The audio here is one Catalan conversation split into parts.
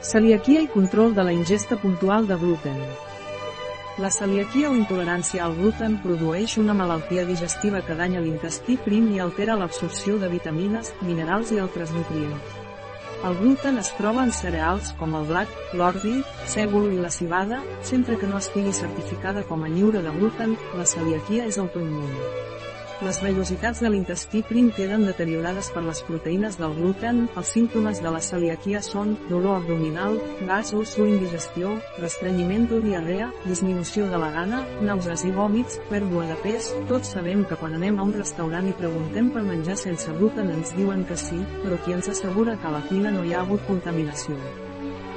Celiaquia i control de la ingesta puntual de gluten. La celiaquia o intolerància al gluten produeix una malaltia digestiva que danya l'intestí prim i altera l'absorció de vitamines, minerals i altres nutrients. El gluten es troba en cereals com el blat, l'ordi, sègol i la cibada, sempre que no estigui certificada com a lliure de gluten, la celiaquia és autoimmune. Les vellositats de l'intestí prim queden deteriorades per les proteïnes del gluten, els símptomes de la celiaquia són dolor abdominal, gasos o indigestió, restrenyiment o diarrea, disminució de la gana, nàusees i vòmits, pèrdua de pes, tots sabem que quan anem a un restaurant i preguntem per menjar sense gluten ens diuen que sí, però qui ens assegura que a la cuina no hi ha hagut contaminació.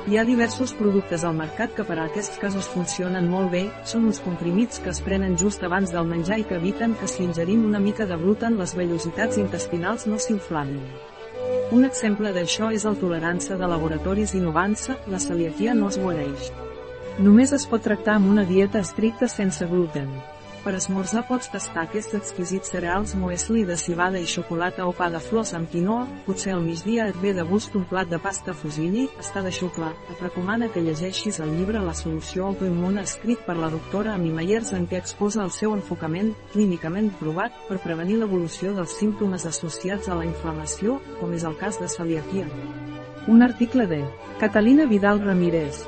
Hi ha diversos productes al mercat que per a aquests casos funcionen molt bé, són uns comprimits que es prenen just abans del menjar i que eviten que si ingerim una mica de gluten les vellositats intestinals no s'inflamin. Un exemple d'això és el tolerància de laboratoris Innovança, la celiaquia no es guareix. Només es pot tractar amb una dieta estricta sense gluten. Per esmorzar pots tastar aquests exquisits cereals muesli de cibada i xocolata o pa de flors amb quinoa, potser al migdia et ve de gust un plat de pasta fusilli, està de xucla. Et recomana que llegeixis el llibre La solució autoimmune escrit per la doctora Amy Myers en què exposa el seu enfocament, clínicament provat, per prevenir l'evolució dels símptomes associats a la inflamació, com és el cas de celiaquia. Un article de Catalina Vidal Ramírez,